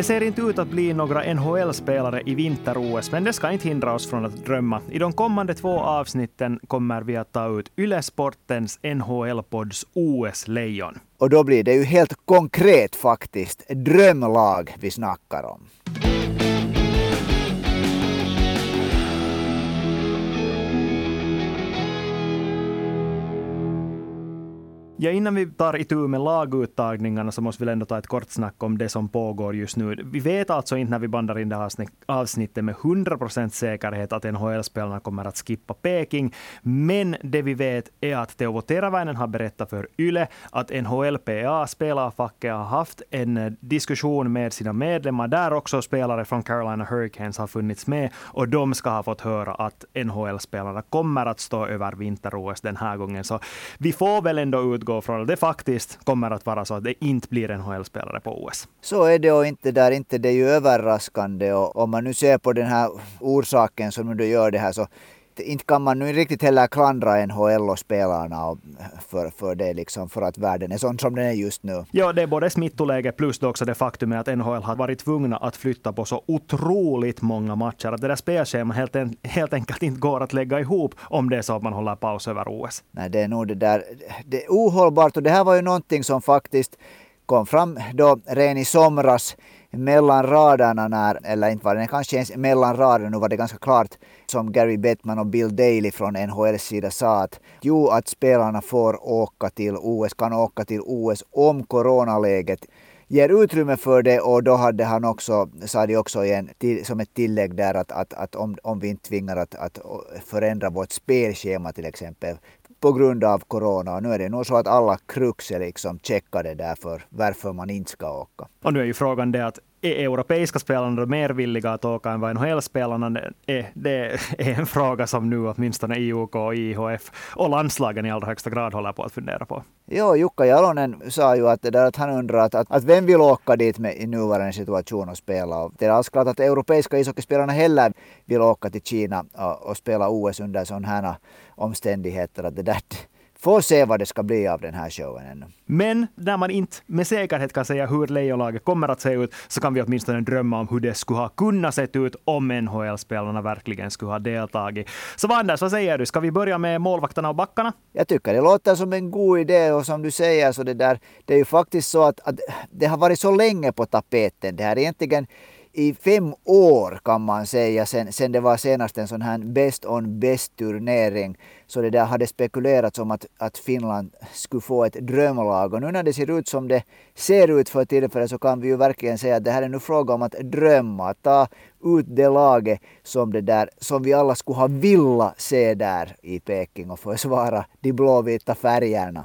Det ser inte ut att bli några NHL-spelare i vinter-OS, men det ska inte hindra oss från att drömma. I de kommande två avsnitten kommer vi att ta ut Ylesportens NHL-podds OS-lejon. Och då blir det ju helt konkret faktiskt drömlag vi snackar om. Ja, innan vi tar itu med laguttagningarna så måste vi ändå ta ett kort snack om det som pågår just nu. Vi vet alltså inte när vi bandar in det här avsnittet med 100% säkerhet att NHL-spelarna kommer att skippa Peking. Men det vi vet är att Teuvo Teräväinen har berättat för Yle att NHLPA, spelarfacket, har haft en diskussion med sina medlemmar, där också spelare från Carolina Hurricanes har funnits med, och de ska ha fått höra att NHL-spelarna kommer att stå över vinter-OS den här gången. Så vi får väl ändå utgå utgå från att det faktiskt kommer att vara så att det inte blir NHL-spelare på OS. Så är det och inte där inte det är ju överraskande och om man nu ser på den här orsaken som nu gör det här så inte kan man nu riktigt heller klandra NHL och spelarna för, för det, liksom, för att världen är sån som den är just nu. Ja, det är både smittoläge plus det också det faktum att NHL har varit tvungna att flytta på så otroligt många matcher. Att det där spelschemat helt, en, helt enkelt inte går att lägga ihop om det är så att man håller paus över OS. Nej, det är nog det där. Det är ohållbart och det här var ju någonting som faktiskt kom fram då redan i somras mellan raderna när, eller inte var det kanske ens mellan raderna, nu var det ganska klart som Gary Bettman och Bill Daly från NHLs sida sa att jo, att spelarna får åka till OS, kan åka till OS om coronaläget ger utrymme för det och då hade han också, sa de också igen, till, som ett tillägg där att, att, att om, om vi inte tvingar att, att förändra vårt spelschema till exempel på grund av corona. Nu är det nog så att alla krux är liksom checkade där för varför man inte ska åka. Och nu är ju frågan det att är europeiska spelarna mer villiga att åka än vad NHL-spelarna är? Det är en fråga som nu åtminstone IOK, IHF och landslagen i allra högsta grad håller på att fundera på. Jo, Jukka Jalonen sa ju att, det där att han undrar att, att, att vem vill åka dit med, i nuvarande situation och spela. Och det är alls klart att europeiska ishockeyspelarna heller vill åka till Kina och, och spela OS under sådana här omständigheter. Att det där, Får se vad det ska bli av den här showen ännu. Men när man inte med säkerhet kan säga hur Lejonlaget kommer att se ut, så kan vi åtminstone drömma om hur det skulle ha kunnat se ut om NHL-spelarna verkligen skulle ha deltagit. Så Anders, vad säger du? Ska vi börja med målvakterna och backarna? Jag tycker det låter som en god idé och som du säger så det där, det är ju faktiskt så att, att det har varit så länge på tapeten. Det här är egentligen i fem år kan man säga sen, sen det var senast en sån här Best on Best turnering. Så det där hade spekulerats om att, att Finland skulle få ett drömlag. Och nu när det ser ut som det ser ut för tillfället så kan vi ju verkligen säga att det här är nu fråga om att drömma. Att ta ut det laget som, det där, som vi alla skulle ha vilja se där i Peking och försvara de blåvita färgerna.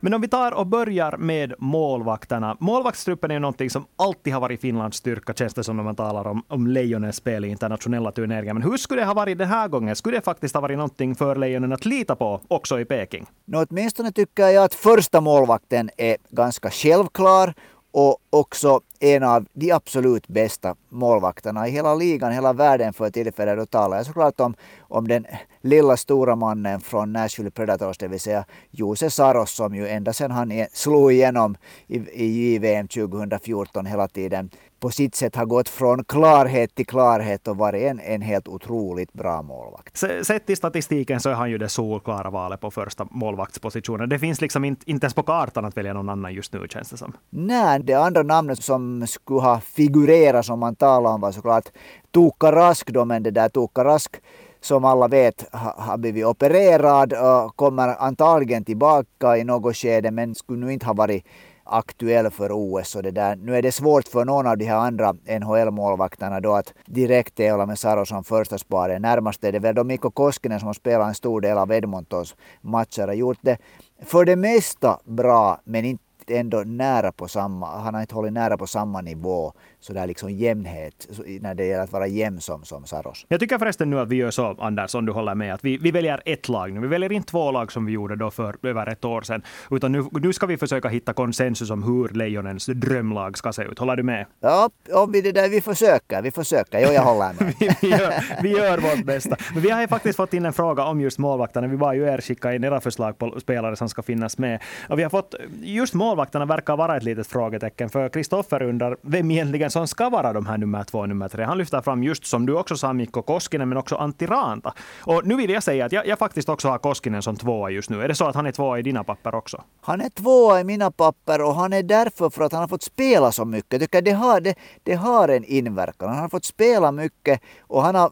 Men om vi tar och börjar med målvakterna. Målvaktstruppen är ju någonting som alltid har varit Finlands styrka, känns det som när man talar om, om Lejonens spel i internationella turneringar. Men hur skulle det ha varit den här gången? Skulle det faktiskt ha varit någonting för Lejonen att lita på också i Peking? Nå, åtminstone tycker jag att första målvakten är ganska självklar och också en av de absolut bästa målvakterna i hela ligan, hela världen för tillfället. Då talar jag såklart om, om den lilla stora mannen från Nashville Predators, det vill säga Jose Saros som ju ända sedan han slog igenom i, i JVM 2014 hela tiden på sitt sätt har gått från klarhet till klarhet och varit en, en helt otroligt bra målvakt. Sett i statistiken så är han ju det solklara valet på första målvaktspositionen. Det finns liksom inte, inte ens på kartan att välja någon annan just nu känns det som. Nej, det andra namnet som skulle ha figurerat som man talar om var såklart Tuukka Rask då, men det där Tuukka Rask som alla vet har blivit opererad och kommer antagligen tillbaka i något skede men skulle nu inte ha varit aktuell för OS. Och det där. Nu är det svårt för någon av de här andra NHL-målvakterna då att direkt tävla med Saro som första spare. Närmast är det väl då Mikko Koskinen som har spelat en stor del av Edmontons matcher och gjort det för det mesta bra men inte ändå nära på samma, han har inte hållit nära på samma nivå så där liksom jämnhet, när det gäller att vara jämn som, som Saros. Jag tycker förresten nu att vi gör så, Anders, om du håller med, att vi, vi väljer ett lag nu. Vi väljer inte två lag som vi gjorde då för över ett år sedan, utan nu, nu ska vi försöka hitta konsensus om hur Lejonens drömlag ska se ut. Håller du med? Ja, om vi, det där, vi försöker, vi försöker. Jo, jag håller med. vi, vi, gör, vi gör vårt bästa. Men vi har ju faktiskt fått in en fråga om just målvakterna. Vi bad ju er skicka in era förslag på spelare som ska finnas med. Och vi har fått, just målvakterna verkar vara ett litet frågetecken, för Kristoffer undrar vem egentligen som ska vara de här nummer två och nummer tre. Han lyfter fram just som du också sa Mikko Koskinen, men också Antti Ranta. Och nu vill jag säga att jag, jag faktiskt också har Koskinen som tvåa just nu. Är det så att han är tvåa i dina papper också? Han är tvåa i mina papper och han är därför för att han har fått spela så mycket. Jag tycker det har, det, det har en inverkan. Han har fått spela mycket och han har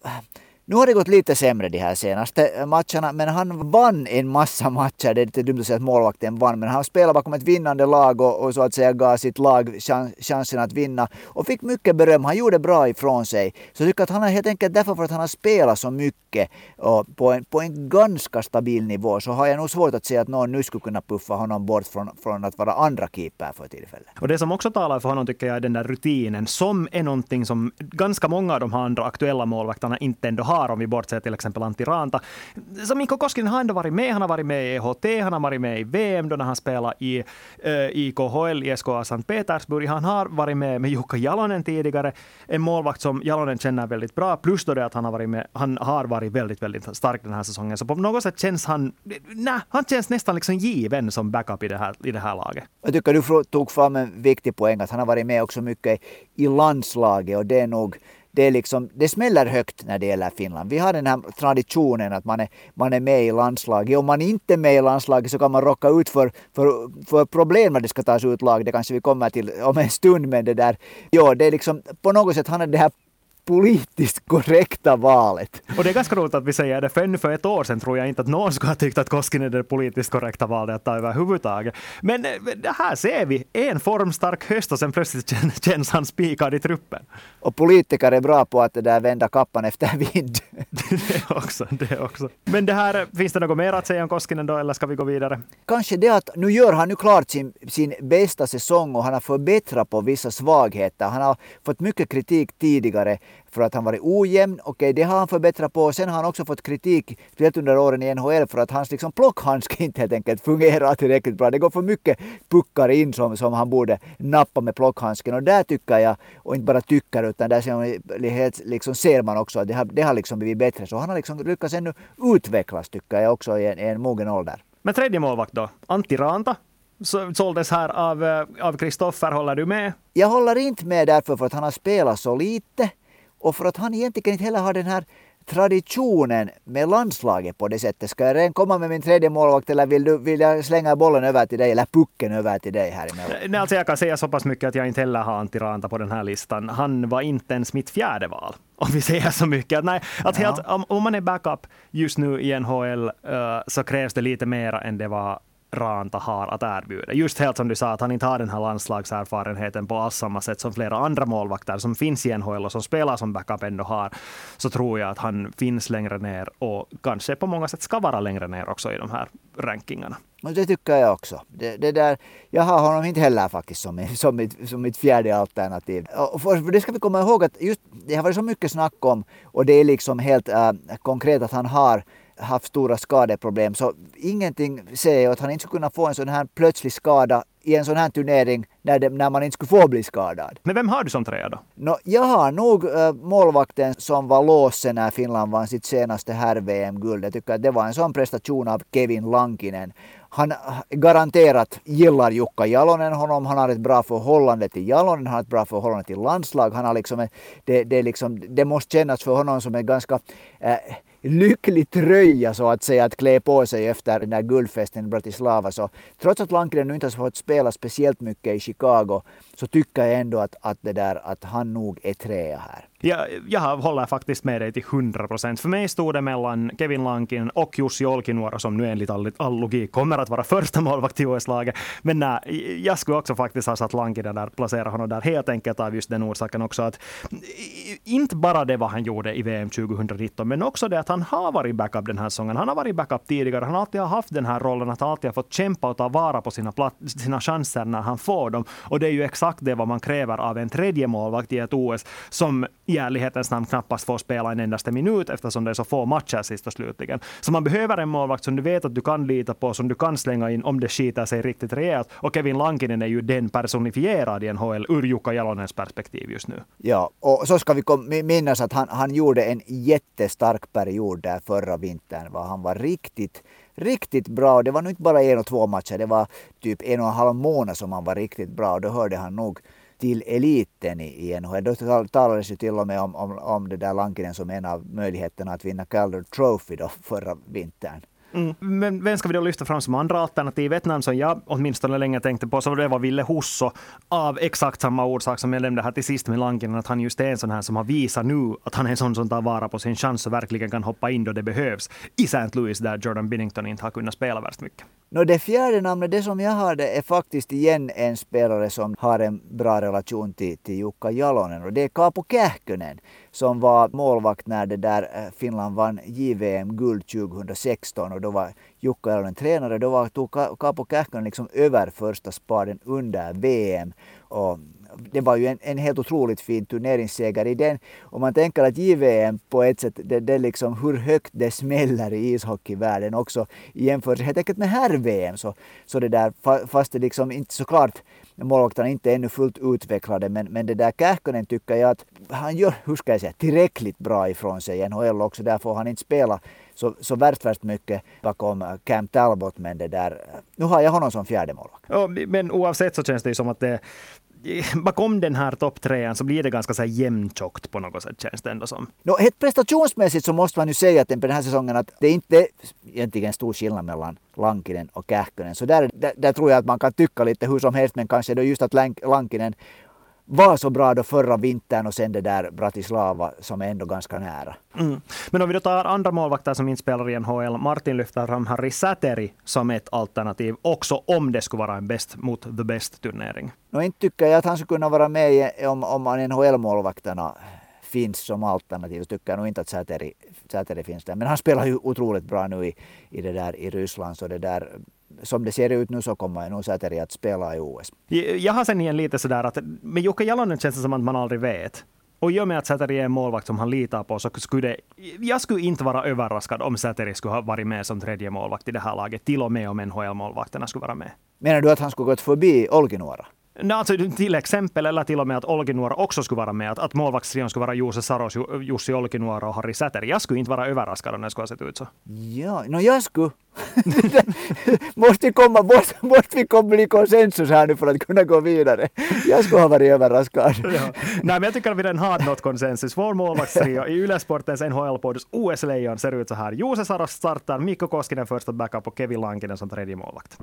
nu har det gått lite sämre de här senaste matcherna, men han vann en massa matcher. Det är lite dumt att säga att målvakten vann, men han spelade bakom ett vinnande lag och, och så att säga gav sitt lag chansen att vinna och fick mycket beröm. Han gjorde bra ifrån sig. Så jag tycker att han är helt enkelt därför för att han har spelat så mycket och på en, på en ganska stabil nivå så har jag nog svårt att se att någon nu skulle kunna puffa honom bort från, från att vara andra keeper för tillfället. Och det som också talar för honom tycker jag är den där rutinen som är någonting som ganska många av de här andra aktuella målvakterna inte ändå har har, om vi bortser till exempel Antti Ranta. Så Mikko Koskinen har ändå varit med. Han har varit med i EHT, han har varit med i VM då när han spelade i, eh, i i SKA Sankt Petersburg. Han har varit med med Jukka Jalonen tidigare, en målvakt som Jalonen känner väldigt bra. Plus då det att han har varit med, han har varit väldigt, väldigt stark den här säsongen. Så på något sätt känns han, nej, han känns nästan liksom given som backup i det här, i det här laget. Jag tycker du tog fram en viktig poäng att han har varit med också mycket i landslaget och det är nog det, är liksom, det smäller högt när det gäller Finland. Vi har den här traditionen att man är, man är med i landslaget. Om man inte är med i landslaget så kan man rocka ut för, för, för problem när det ska tas ut lag. Det kanske vi kommer till om en stund. Men det där, ja, det är liksom på något sätt, han det här politiskt korrekta valet. Och det är ganska roligt att vi säger det, för ännu för ett år sedan tror jag inte att någon skulle ha tyckt att Koskinen är det politiskt korrekta valet att ta överhuvudtaget. Men eh, det här ser vi, en formstark höst och sen plötsligt känns han spikad i truppen. Och politiker är bra på att det där vända kappan efter vind. det också, det också. Men det här, finns det något mer att säga om Koskinen då, eller ska vi gå vidare? Kanske det att nu gör han nu klart sin, sin bästa säsong och han har förbättrat på vissa svagheter. Han har fått mycket kritik tidigare för att han varit ojämn. Okej, okay, det har han förbättrat på. Sen har han också fått kritik, speciellt under åren i NHL, för att hans liksom, plockhandske inte helt enkelt fungerar tillräckligt bra. Det går för mycket puckar in som, som han borde nappa med plockhandsken. Och där tycker jag, och inte bara tycker, utan där ser man, liksom, ser man också att det har, det har liksom blivit bättre. Så han har liksom lyckats ännu utvecklas, tycker jag, också i en, i en mogen ålder. Men tredje målvakt då? Antti Ranta? såldes här av, eh, av Kristoffer, håller du med? Jag håller inte med därför för att han har spelat så lite och för att han egentligen inte heller har den här traditionen med landslaget på det sättet. Ska jag redan komma med min tredje målvakt eller vill, du, vill jag slänga bollen över till dig eller pucken över till dig här emellan? Nej, alltså jag kan säga så pass mycket att jag inte heller har Antti Ranta på den här listan. Han var inte ens mitt fjärde val. Om vi säger så mycket. Nej, att helt, om, om man är backup just nu i NHL uh, så krävs det lite mer än det var Ranta har att erbjuda. Just helt som du sa, att han inte har den här landslagserfarenheten på alls samma sätt som flera andra målvakter som finns i NHL och som spelar som backup ändå har, så tror jag att han finns längre ner och kanske på många sätt ska vara längre ner också i de här rankingarna. Och det tycker jag också. Det, det där, jag har honom inte heller faktiskt som, som, mitt, som mitt fjärde alternativ. Och för det ska vi komma ihåg att just, det har varit så mycket snack om och det är liksom helt äh, konkret att han har haft stora skadeproblem. Så ingenting säger att han inte skulle kunna få en sån här plötslig skada i en sån här turnering när, det, när man inte skulle få bli skadad. Men vem har du som trea då? No, jag har nog äh, målvakten som var låsen när Finland vann sitt senaste herr-VM-guld. Jag tycker att det var en sån prestation av Kevin Lankinen. Han garanterat gillar Jukka Jalonen honom. Han har ett bra förhållande till Jalonen, han har ett bra förhållande till landslag. Han har liksom, det, det, liksom, det måste kännas för honom som en ganska äh, lycklig tröja så att säga att klä på sig efter den där guldfesten i Bratislava. Så trots att Lankinen nu inte har fått spela speciellt mycket i Chicago så tycker jag ändå att, att, det där, att han nog är trea här. Jag, jag håller faktiskt med dig till 100 procent. För mig stod det mellan Kevin Lankin och Jussi Olkinuora som nu enligt all, all logik kommer att vara första målvakt i OS-laget. Men nej, jag skulle också faktiskt ha satt Lankinen där, placera honom där helt enkelt av just den orsaken också att inte bara det vad han gjorde i VM 2019 men också det att han har varit backup den här säsongen. Han har varit backup tidigare. Han har alltid haft den här rollen att han alltid har fått kämpa och ta vara på sina, sina chanser när han får dem. Och det är ju exakt det vad man kräver av en tredje målvakt i ett OS som i ärlighetens namn knappast får spela en endaste minut eftersom det är så få matcher sist och slutligen. Så man behöver en målvakt som du vet att du kan lita på, som du kan slänga in om det skiter sig riktigt rejält. Och Kevin Lankinen är ju den personifierad i NHL ur Jukka Jalonens perspektiv just nu. Ja, och så ska vi minnas att han, han gjorde en jättestark period där förra vintern. Va? Han var riktigt riktigt bra. Det var nog inte bara en och två matcher, det var typ en och en halv månad som han var riktigt bra. Och då hörde han nog till eliten i, i NHL. Då talades ju till och med om, om, om det där Lankinen som en av möjligheterna att vinna Calder Trophy då förra vintern. Mm. Men vem ska vi då lyfta fram som andra alternativ? Ett namn som jag åtminstone länge tänkte på, så det var Ville Husso. Av exakt samma orsak som jag nämnde här till sist med Lankinen, att han just är en sån här som har visat nu att han är en sån som tar vara på sin chans och verkligen kan hoppa in då det behövs. I St. Louis där Jordan Binnington inte har kunnat spela värst mycket. No, det fjärde namnet, det som jag har det är faktiskt igen en spelare som har en bra relation till, till Jukka Jalonen och det är Kaapo Kähkönen som var målvakt när det där eh, Finland vann JVM-guld 2016 och då var Jukka Jalonen tränare. Då var, tog Kaapo Kähkönen liksom över första spaden under VM och det var ju en, en helt otroligt fin turneringsseger i den. Om man tänker att JVM på ett sätt, det, det liksom hur högt det smäller i ishockeyvärlden också i jämförelse helt enkelt med herr-VM. Så, så det där, fast det liksom inte såklart målvakterna inte ännu fullt utvecklade men, men det där Kähkönen tycker jag att han gör, hur ska jag säga, tillräckligt bra ifrån sig i NHL också. Där får han inte spela så, så värst, värst mycket bakom Cam Talbot men det där, nu har jag honom som fjärde målvakt. Ja, men oavsett så känns det ju som att det bakom den här topptrean så blir det ganska så jämntjockt på något sätt känns det ändå som. No, helt prestationsmässigt så måste man ju säga att den här säsongen att det är inte egentligen stor skillnad mellan Lankinen och Kähkönen. Så där, där, där, tror jag att man kan tycka lite hur som helst men kanske då just att Lankinen var så bra då förra vintern och sen det där Bratislava som är ändå ganska nära. Mm. Men om vi då tar andra målvakter som inte spelar i NHL. Martin lyfter fram Harry Säteri som ett alternativ, också om det skulle vara en bäst mot the best turnering. No, inte tycker jag att han skulle kunna vara med om, om NHL-målvakterna finns som alternativ. Så tycker jag nog inte att Säteri, Säteri finns där. Men han spelar ju otroligt bra nu i, i, det där, i Ryssland. Så det där, som det ser ut nu så kommer nog Säteri att spela i OS. Jag har sen igen lite sådär att med Jukka Jalonen känns det som att man aldrig vet. Och i och med att Säteri är en målvakt som han litar på så skulle det... Jag skulle inte vara överraskad om Säteri skulle ha varit med som tredje målvakt i det här laget. Till och med om NHL-målvakterna skulle vara med. Menar du att han skulle gått förbi Olkinuora? No, alltså, till exempel, eller till och med att Olkinuora också skulle vara med. Att, att målvaktstrion skulle vara Juuse Saros, Jussi Olkinuora och Harry Säteri. Jag skulle inte vara överraskad om det skulle ha sett ut så. Ja, no jag skulle. måste, vi komma, måste, måste vi komma bli konsensus här nu för att kunna gå vidare? Jag skulle ha varit överraskad. ja. Nej, men jag tycker att vi redan har nått konsensus. Vår målvaktstrio i Ylesportens NHL-podds OS-lejon ser ut så här. Juuse Saros startar, Mikko Koskinen första backup och Kevin Lankinen som tredje målvakt.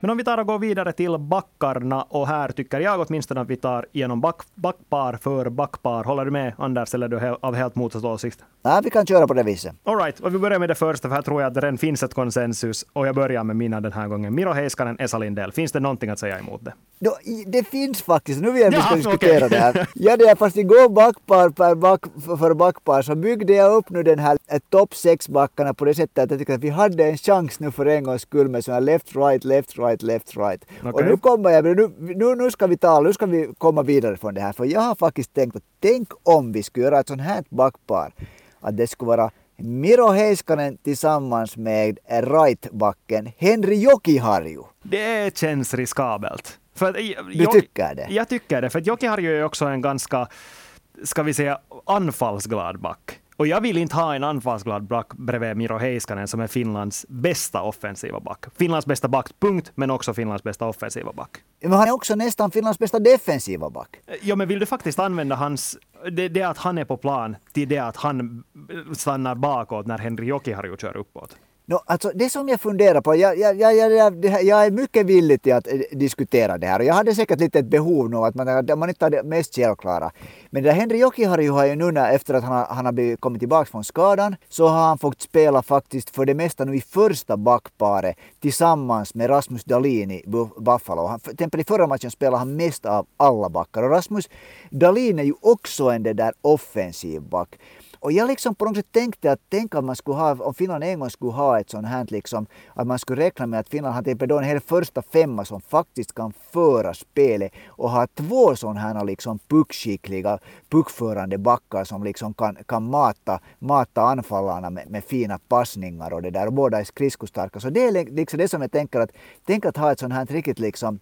Men om vi tar och går vidare till backarna och här tycker jag åtminstone att vi tar igenom back, backpar för backpar. Håller du med Anders eller är du av helt motsatt åsikt? Nej, vi kan köra på det viset. All right, och vi börjar med det första för här tror jag att det redan finns ett konsensus och jag börjar med mina den här gången. Miro Heiskanen, Esa Lindell. Finns det någonting att säga emot det? No, det finns faktiskt, nu vill jag att vi ska diskutera okay. det här. Ja, det är fast igår backpar per back, för backpar så byggde jag upp nu den här topp sex backarna på det sättet att jag tycker att vi hade en chans nu för en gångs skull med sådana left, right, left, right, left, right. Okay. Och nu kommer jag, nu, nu, nu ska vi tala, nu ska vi komma vidare från det här. För jag har faktiskt tänkt att tänk om vi skulle göra ett sånt här backpar. Att det skulle vara Miro Heiskanen tillsammans med rightbacken Henri Jokiharju. Det känns riskabelt. För att, jag, du tycker det? Jag tycker det, för att Jokiharju är också en ganska, ska vi säga, anfallsglad back. Och jag vill inte ha en anfallsglad back bredvid Miro Heiskanen som är Finlands bästa offensiva back. Finlands bästa back, punkt, men också Finlands bästa offensiva back. Men han är också nästan Finlands bästa defensiva back. Ja, men vill du faktiskt använda hans... Det, det att han är på plan till det att han stannar bakåt när Henri Jokiharju kör uppåt? No, alltså, det som jag funderar på, jag, jag, jag, jag, jag är mycket villig till att eh, diskutera det här och jag hade säkert lite ett behov nu att man, man inte tar det mest självklara. Men det där Henry Jokihari har ju nu när, efter att han har, han har kommit tillbaka från skadan så har han fått spela faktiskt för det mesta nu i första backparet tillsammans med Rasmus Dahlin i Buffalo. Han, till exempel i förra matchen spelade han mest av alla backar och Rasmus Dahlin är ju också en det där offensiv back. Och jag liksom på något sätt tänkte att tänk om, man skulle ha, om Finland en gång skulle ha ett sånt här liksom, att man skulle räkna med att Finland har typ då en hel första femma som faktiskt kan föra spelet och ha två sådana här liksom puckskickliga, puckförande backar som liksom kan, kan mata, mata anfallarna med, med fina passningar och det där och båda är skridskostarka. Så det är liksom det som jag tänker att, tänk att ha ett sånt här riktigt liksom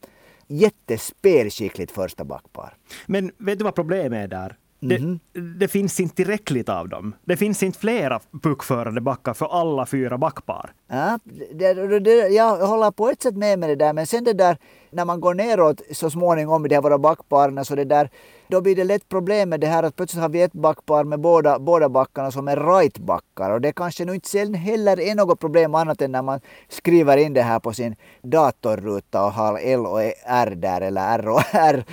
jättespelskickligt första backpar. Men vet du vad problemet är där? Det, mm det, finns inte tillräckligt av dem. Det finns inte flera puckförande backar för alla fyra backpar. Ja, det, det, jag håller på ett sätt med med det där, men sen det där när man går neråt så småningom i de här våra backparen så det där då blir det lätt problem med det här att plötsligt har vi ett backpar med båda, båda backarna som är right-backar och det kanske nu inte sen heller är något problem annat än när man skriver in det här på sin datorruta och har L och R där eller R och R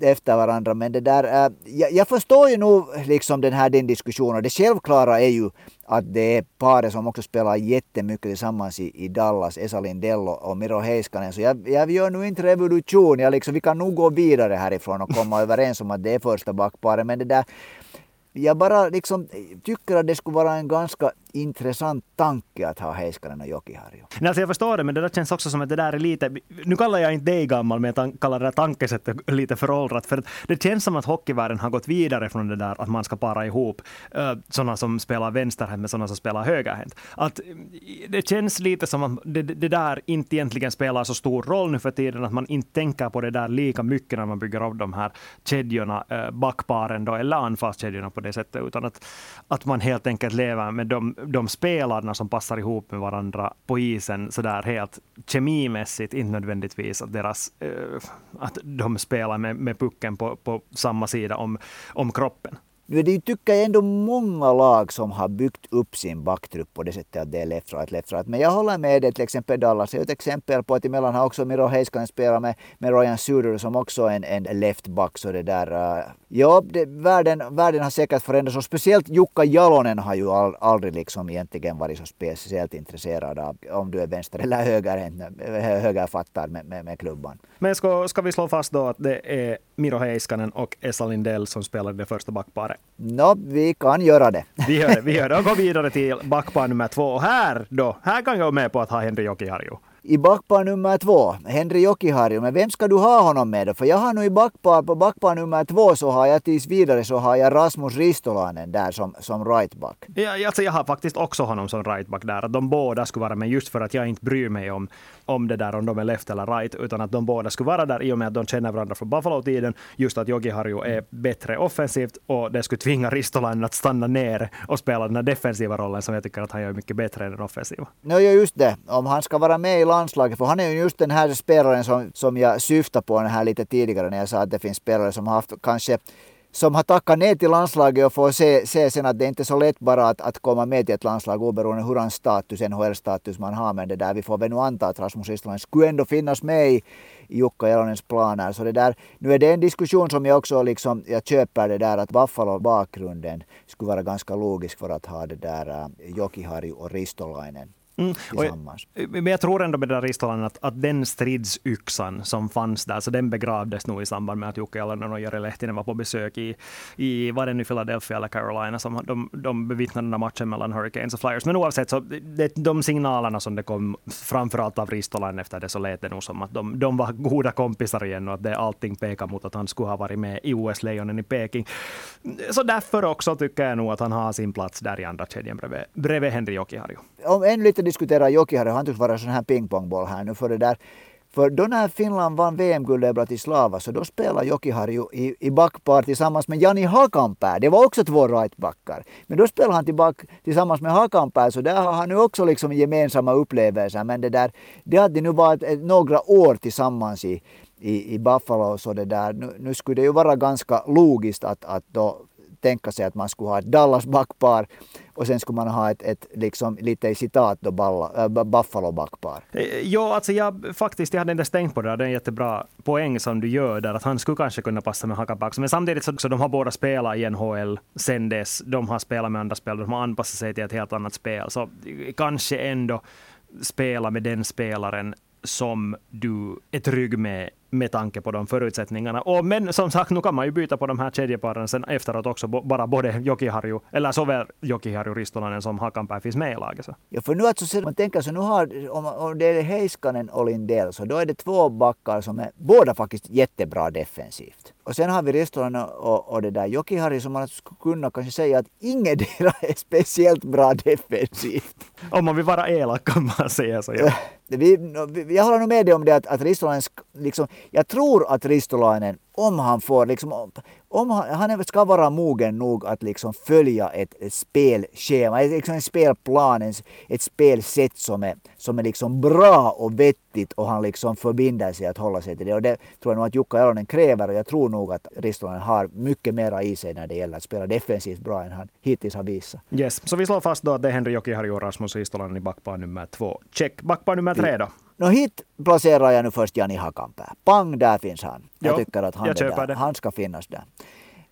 efter varandra. Men det där, äh, jag, jag förstår ju nog liksom den här din diskussion och det självklara är ju att det är paret som också spelar jättemycket tillsammans i, i Dallas, Esa Lindell och Miro Heiskanen. Så jag, jag gör nu inte revolution. Jag liksom, vi kan nog gå vidare härifrån och komma överens om att att det är första backparet. Men det där, jag bara liksom tycker att det skulle vara en ganska intressant tanke att ha Heiskanen och Jokiharju. Alltså jag förstår det, men det där känns också som att det där är lite... Nu kallar jag inte dig gammal, men jag kallar det där tankesättet lite föråldrat. För det känns som att hockeyvärlden har gått vidare från det där att man ska para ihop eh, sådana som spelar vänsterhänt med sådana som spelar högerhänt. Att eh, det känns lite som att det, det, där inte egentligen spelar så stor roll nu för tiden, att man inte tänker på det där lika mycket när man bygger av de här kedjorna, eh, backparen då, eller anfallskedjorna på det sättet, utan att, att man helt enkelt lever med de de spelarna som passar ihop med varandra på isen sådär helt kemimässigt, inte nödvändigtvis att, deras, eh, att de spelar med, med pucken på, på samma sida om, om kroppen. Nu är det ju, tycker jag, ändå många lag som har byggt upp sin backtrupp på det sättet att det är left right, left right. Men jag håller med dig, till exempel Dallas är ett exempel på att emellan har också Miro Heiskanen spelat med, med Ryan Suder som också är en, en left back. Så det där, uh, ja, det, världen, världen har säkert förändrats och speciellt Jukka Jalonen har ju all, aldrig liksom egentligen varit så speciellt intresserad av om du är vänster eller högerhänt, eh, högerfattad med, med, med klubban. Men ska, ska vi slå fast då att det är Miro Heiskanen och Esa Lindell som spelar det första backparet? No, vi kan göra det. Vi gör det. Vi gör det och går vidare till backpar nummer två. Och här då, här kan jag gå med på att ha Henry Jokiharju i backpar nummer två, Henry Jokiharju. Men vem ska du ha honom med då? För jag har nu i backpar, på backpar nummer två så har jag tills vidare så har jag Rasmus Ristolainen där som, som rightback. Ja, alltså jag har faktiskt också honom som rightback där. Att de båda skulle vara med just för att jag inte bryr mig om, om det där om de är left eller right, utan att de båda skulle vara där i och med att de känner varandra från Buffalo-tiden. Just att Jokiharju är bättre offensivt och det skulle tvinga Ristolainen att stanna ner och spela den här defensiva rollen som jag tycker att han gör mycket bättre än den offensiva. No, just det. Om han ska vara med i landslaget, för han är ju just den här spelaren som, som jag syftade på den här lite tidigare när jag sa att det finns spelare som har haft kanske som har tackat nej till landslaget och får se, se sen att det inte är så lätt bara att, att komma med till ett landslag oberoende hur hans status, NHL-status man har. Men det där, vi får väl nu anta att Rasmus Ristolainen skulle ändå finnas med i, Jukka Jalonens planer. Så det där, nu är det en diskussion som jag också liksom, jag köper det där att Buffalo-bakgrunden skulle vara ganska logisk för att ha det där uh, och Ristolainen Mm. tillsammans. Jag, men jag tror ändå med den Ristolan att, att den stridsyxan som fanns där, så den begravdes nog i samband med att Jukka Jalonen och Jari Lehtinen var på besök i, i var det nu Philadelphia eller Carolina, som de, de bevittnade den här matchen mellan Hurricanes och Flyers. Men oavsett, så det, de signalerna som det kom, framförallt av Ristolan efter det, så lät det nog som att de, de var goda kompisar igen och att det, allting pekar mot att han skulle ha varit med i OS-lejonen i Peking. Så därför också tycker jag nog att han har sin plats där i andra kedjan bredvid, bredvid Henri Jokiharju. Om ännu lite diskutera Jokihari, han tycks vara en sån här pingpongboll här nu för det där. För då när Finland vann VM-guldet i Bratislava så då spelade Jokiharju i, i backpar tillsammans med Jani Hakanpää. Det var också två rightbackar. Men då spelade han tillbaka tillsammans med Hakanpää så där har han nu också liksom gemensamma upplevelser. Men det där, det hade nu varit eh, några år tillsammans i, i, i Buffalo så det där, nu, nu skulle det ju vara ganska logiskt att, att då tänka sig att man skulle ha ett Dallas backpar och sen skulle man ha ett, ett liksom, lite i citat då, balla, äh, Buffalo backpar. Eh, ja, alltså jag faktiskt, jag hade inte ens tänkt på det. där. Det är en jättebra poäng som du gör där, att han skulle kanske kunna passa med Hakapax. Men samtidigt så, så de har båda spelat i NHL sen dess. De har spelat med andra spel, de har anpassat sig till ett helt annat spel. Så eh, kanske ändå spela med den spelaren som du är trygg med med tanke på de förutsättningarna. Och, men som sagt, nu kan man ju byta på de här kedjeparen sen efteråt också, bara både Jokiharju, eller såväl Jokiharju, Ristolainen som Hakanpää finns med i laget. Så. Ja, för nu alltså, man tänker så nu har, om, om det är Heiskanen och Lindell, så då är det två backar som är båda faktiskt jättebra defensivt. Och sen har vi Ristolainen och, och det där Jokiharju som man skulle kunna kanske säga att ingen är speciellt bra defensivt. Om man vill vara elak kan man säga så. Ja. Vi, jag håller nog med dig om det att, att Ristolainen, liksom, jag tror att Ristolainen om han får, liksom, om han, han ska vara mogen nog att liksom följa ett, ett spelschema, liksom en spelplan, ett, ett spelsätt som är, som är liksom bra och vettigt och han liksom förbinder sig att hålla sig till det. Och det tror jag nog att Jukka Jalonen kräver och jag tror nog att Ristolainen har mycket mera i sig när det gäller att spela defensivt bra än han hittills har visat. Yes, så vi slår fast då att det är Henry Jokiharju och Rasmus Ristolainen i backpar nummer två. Check. Backpar nummer tre då? No hit placerar jag nu först Jani Hakanpää. Pang, där finns han. Jag jo, tycker att han, där, han ska finnas där.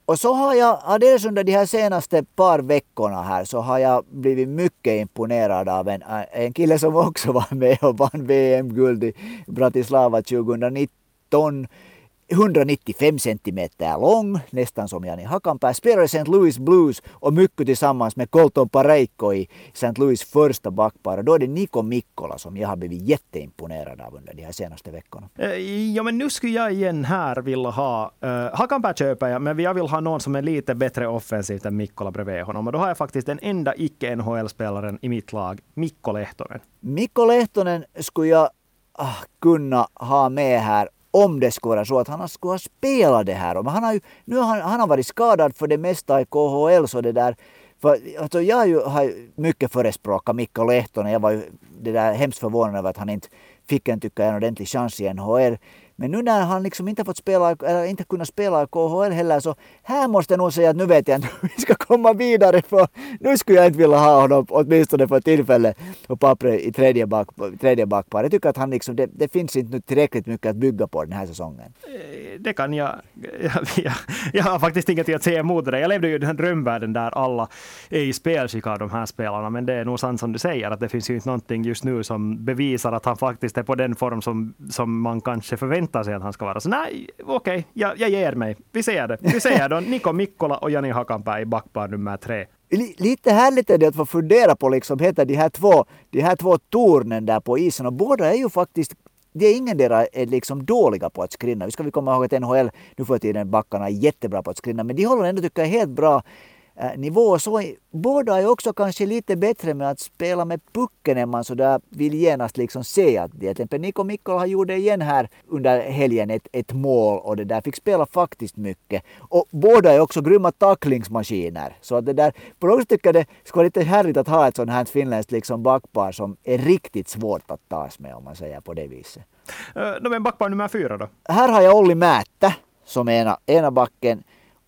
Och så har jag, alldeles under de här senaste par veckorna här, så har jag blivit mycket imponerad av en, en kille som också var med och vann VM-guld i Bratislava 2019. 195 centimeter lång, nästan som Jani Hakanpää, spelar i St. Louis Blues och mycket tillsammans med Colton Pareikko i St. Louis första backpar. Då är det Niko Mikkola som jag har blivit jätteimponerad av under de här senaste veckorna. Eh, ja, men nu skulle jag igen här vilja ha, uh, Hakanpää köper jag, men jag vill ha någon som är lite bättre offensivt än Mikkola bredvid honom. Och då har jag faktiskt den enda icke-NHL-spelaren i mitt lag, Mikko Lehtonen. Mikko Lehtonen skulle jag ah, kunna ha med här om det skulle vara så att han skulle ha spelat det här. Men han har ju, nu har han, han har varit skadad för det mesta i KHL så det där för alltså jag har ju har mycket förespråkat Mikko Lehtonen. Jag var ju det där hemskt förvånad över att han inte fick en, tycker en ordentlig chans i NHL. Men nu när han liksom inte fått spela, eller inte kunnat spela i KHL heller så här måste jag nog säga att nu vet jag inte hur vi ska komma vidare för nu skulle jag inte vilja ha honom åtminstone för tillfället på pappret i tredje, back, tredje backpar. Jag tycker att han liksom, det, det finns inte tillräckligt mycket att bygga på den här säsongen. Det kan jag, jag, jag, jag har faktiskt inget att säga emot det. Jag levde ju i den här drömvärlden där alla är i spelskick av de här spelarna, men det är nog sant som du säger att det finns ju inte någonting just nu som bevisar att han faktiskt är på den form som, som man kanske förväntar förväntar sig att han ska vara. Så nej, okej, okay, jag, jag ger mig. Vi ser det. Vi ser då Niko Mikkola och Jani Hakanpää i backpar nummer tre. Lite härligt är det att få fundera på liksom, heter de här två, de här två tornen där på isen och båda är ju faktiskt det är ingen där är eh, liksom dåliga på att skrinna. Vi ska vi komma ihåg att NHL nu för tiden backarna är jättebra på att skrinna, men de håller ändå tycker jag helt bra nivå. Så båda är också kanske lite bättre med att spela med pucken än man sådär vill genast liksom se att det. Till exempel Niko Mikkola det igen här under helgen, ett, ett mål och det där fick spela faktiskt mycket. Och båda är också grymma tacklingsmaskiner. Så att det där, på något sätt tycker jag det skulle vara lite härligt att ha ett sånt här finländskt liksom backpar som är riktigt svårt att tas med om man säger på det viset. Uh, men backpar nummer fyra då? Här har jag Olli Määttä som ena, ena backen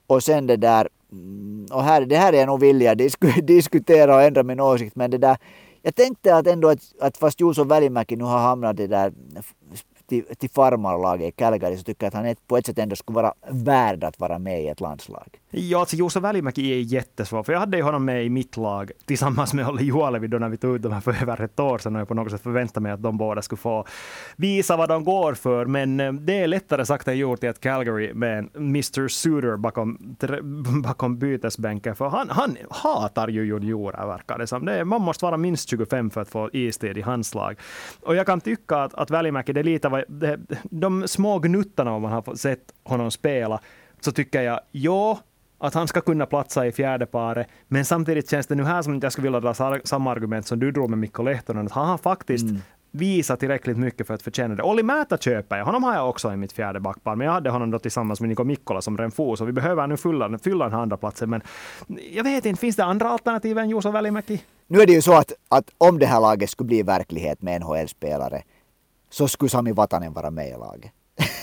och sen det där Mm, och här, det här är jag nog villig att disk diskutera och ändra min åsikt men det där jag tänkte att ändå att, att fast Juuso Välimäki nu har hamnat i det där till, till farmarlaget i Calgary så tycker jag att han på ett sätt ändå skulle vara värd att vara med i ett landslag. Ja, alltså Juuso Välimäki är jättesvår, för jag hade ju honom med i mitt lag tillsammans med Olli Juolevi då när vi tog ut dem här för över ett år sedan och jag på något sätt förväntade mig att de båda skulle få visa vad de går för. Men eh, det är lättare sagt än gjort i ett Calgary med en Mr Suter bakom, bakom bytesbänken, för han, han hatar ju juniorer verkar det som. Det är, man måste vara minst 25 för att få istid i hans lag. Och jag kan tycka att, att Välimäki, det är lite vad, det, de små gnuttarna man har sett honom spela, så tycker jag, ja, att han ska kunna platsa i fjärde paret, men samtidigt känns det nu här som att jag skulle vilja dra samma argument som du drog med Mikko Lehtonen, att han har faktiskt mm. visat tillräckligt mycket för att förtjäna det. Olli Määtä köper jag, honom har jag också i mitt fjärde backpar, men jag hade honom då tillsammans med Niko Mikkola som Renfo, så vi behöver nu fylla, fylla den här andra platsen. Men jag vet inte, finns det andra alternativ än Juuso Välimäki? Nu är det ju så att, att om det här laget skulle bli verklighet med NHL-spelare, så skulle Sami Vatanen vara med i laget.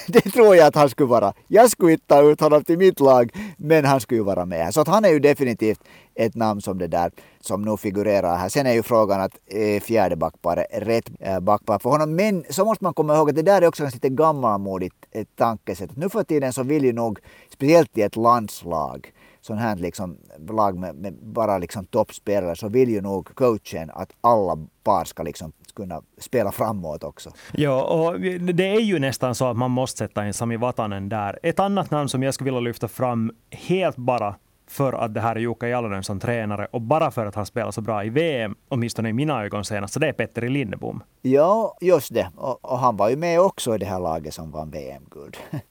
det tror jag att han skulle vara. Jag skulle inte ta ut honom till mitt lag, men han skulle ju vara med. Så att han är ju definitivt ett namn som det där som nu figurerar här. Sen är ju frågan att är fjärde backparet rätt eh, backpar för honom. Men så måste man komma ihåg att det där är också ett lite gammalmodigt eh, tankesätt. Nu för tiden så vill ju nog, speciellt i ett landslag, sån här liksom lag med, med bara liksom toppspelare så vill ju nog coachen att alla par ska liksom kunna spela framåt också. Ja, och det är ju nästan så att man måste sätta in Sami Vatanen där. Ett annat namn som jag skulle vilja lyfta fram helt bara för att det här är Jukka Jalonen som tränare och bara för att han spelar så bra i VM, åtminstone i mina ögon senast, så det är Petteri Lindebom. Ja, just det. Och, och, han var ju med också i det här laget som vann VM-guld.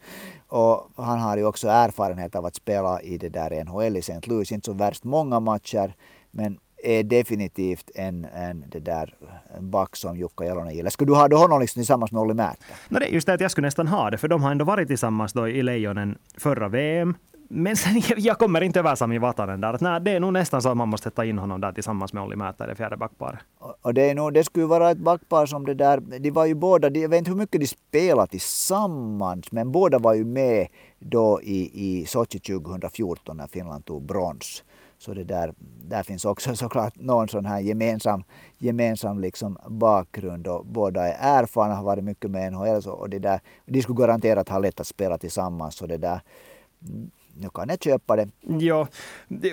och han har ju också erfarenhet av att spela i det där NHL i St. Louis. Inte så värst många matcher, men är definitivt en, en, det där, en back som Jukka Jalonen gillar. Skulle du ha honom liksom tillsammans med Olli Märta? No, det är just det att jag skulle nästan ha det, för de har ändå varit tillsammans då i Lejonen förra VM. Men sen, jag kommer inte över Sami Vatanen där. Nej, det är nog nästan så att man måste ta in honom där tillsammans med Olli Määttä, det fjärde backparet. Och det, är nog, det skulle vara ett backpar som det där, de var ju båda, jag vet inte hur mycket de spelade tillsammans, men båda var ju med då i, i Sochi 2014 när Finland tog brons. Så det där, där finns också såklart någon sån här gemensam, gemensam liksom bakgrund och båda är erfarna, har varit mycket med NHL och det där, de skulle garanterat ha lätt att spela tillsammans. Så det där, nu kan jag köpa det. Ja,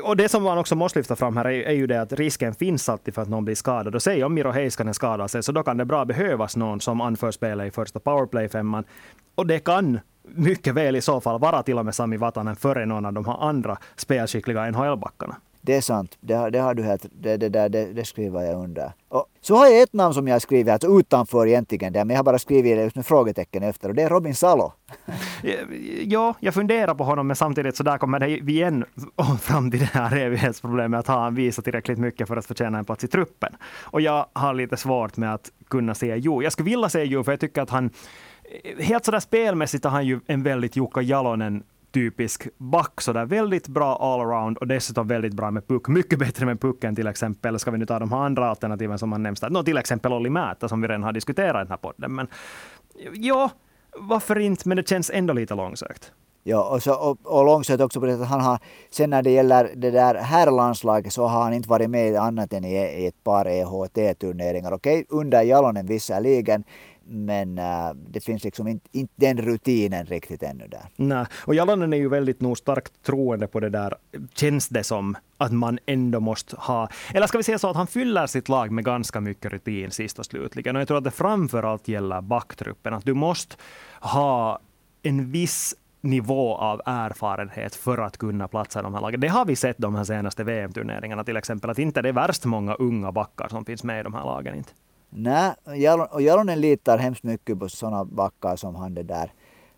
och det som man också måste lyfta fram här är, är ju det att risken finns alltid för att någon blir skadad. Och säg om Miro Heiskanen skadar sig, så då kan det bra behövas någon som anför spelet i första powerplay-femman. Och det kan mycket väl i så fall vara till och med Sami Vatanen före någon av de här andra spelskickliga NHL-backarna. Det är sant. Det, det har du helt, det, det, det, det, det skriver jag under. Och så har jag ett namn som jag har skrivit, alltså utanför egentligen, där, men jag har bara skrivit det just med frågetecken efter och det är Robin Salo. ja, jag funderar på honom, men samtidigt så där kommer det igen fram till det här evighetsproblemet att har han visat tillräckligt mycket för att förtjäna en plats i truppen. Och jag har lite svårt med att kunna säga jo. Jag skulle vilja säga jo, för jag tycker att han helt sådär spelmässigt har han ju en väldigt Jukka Jalonen typisk back. Så där väldigt bra allround och dessutom väldigt bra med puck. Mycket bättre med pucken till exempel. Ska vi nu ta de här andra alternativen som man nämns där. No, till exempel Olli Määttä som vi redan har diskuterat i den här podden. Men ja, varför inte? Men det känns ändå lite långsökt. Ja, och, så, och, och långsökt också på det att han har, sen när det gäller det där herrlandslaget så har han inte varit med annat än i, i ett par EHT-turneringar. Okej, under Jalonen visserligen, men äh, det finns liksom inte, inte den rutinen riktigt ännu där. Nej, och Jalonen är ju väldigt nog starkt troende på det där, känns det som, att man ändå måste ha, eller ska vi säga så att han fyller sitt lag med ganska mycket rutin sist och slutligen. Och jag tror att det framförallt gäller backtruppen, att du måste ha en viss nivå av erfarenhet för att kunna platsa i de här lagen. Det har vi sett de här senaste VM-turneringarna till exempel, att inte det är värst många unga backar som finns med i de här lagen. Inte. Nej, och Jalonen litar hemskt mycket på sådana backar som han det där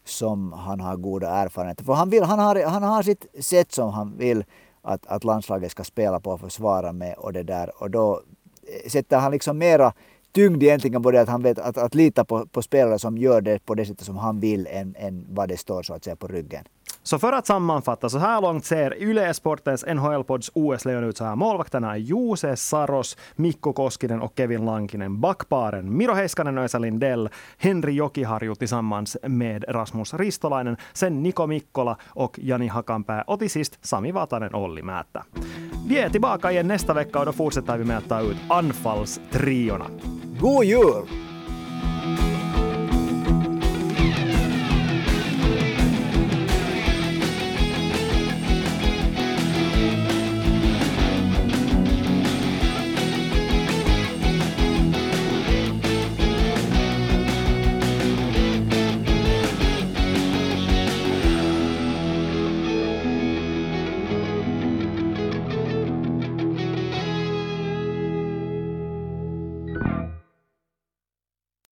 som han har goda erfarenheter. För han, vill, han, har, han har sitt sätt som han vill att, att landslaget ska spela på och försvara med och det där. Och då eh, sätter han liksom mera tyngd egentligen på det att han vet att, att lita på, på spelare som gör det på det sättet som han vill än, än vad det står så att säga på ryggen. Så för att sammanfatta, så här långt ser Yle Sportens NHL-pods OS-lejon ut så här. Målvakterna är Jose Saros, Mikko Koskinen och Kevin Lankinen. Backparen Miro Heiskanen Esa Lindell, Henri Jokiharju tillsammans med Rasmus Ristolainen, sen Niko Mikkola och Jani Hakanpää och till sist Sami Vatanen Olli Määttä. Vi är tillbaka igen nästa vecka och då fortsätter vi med att ta ut anfallstriorna. God jul!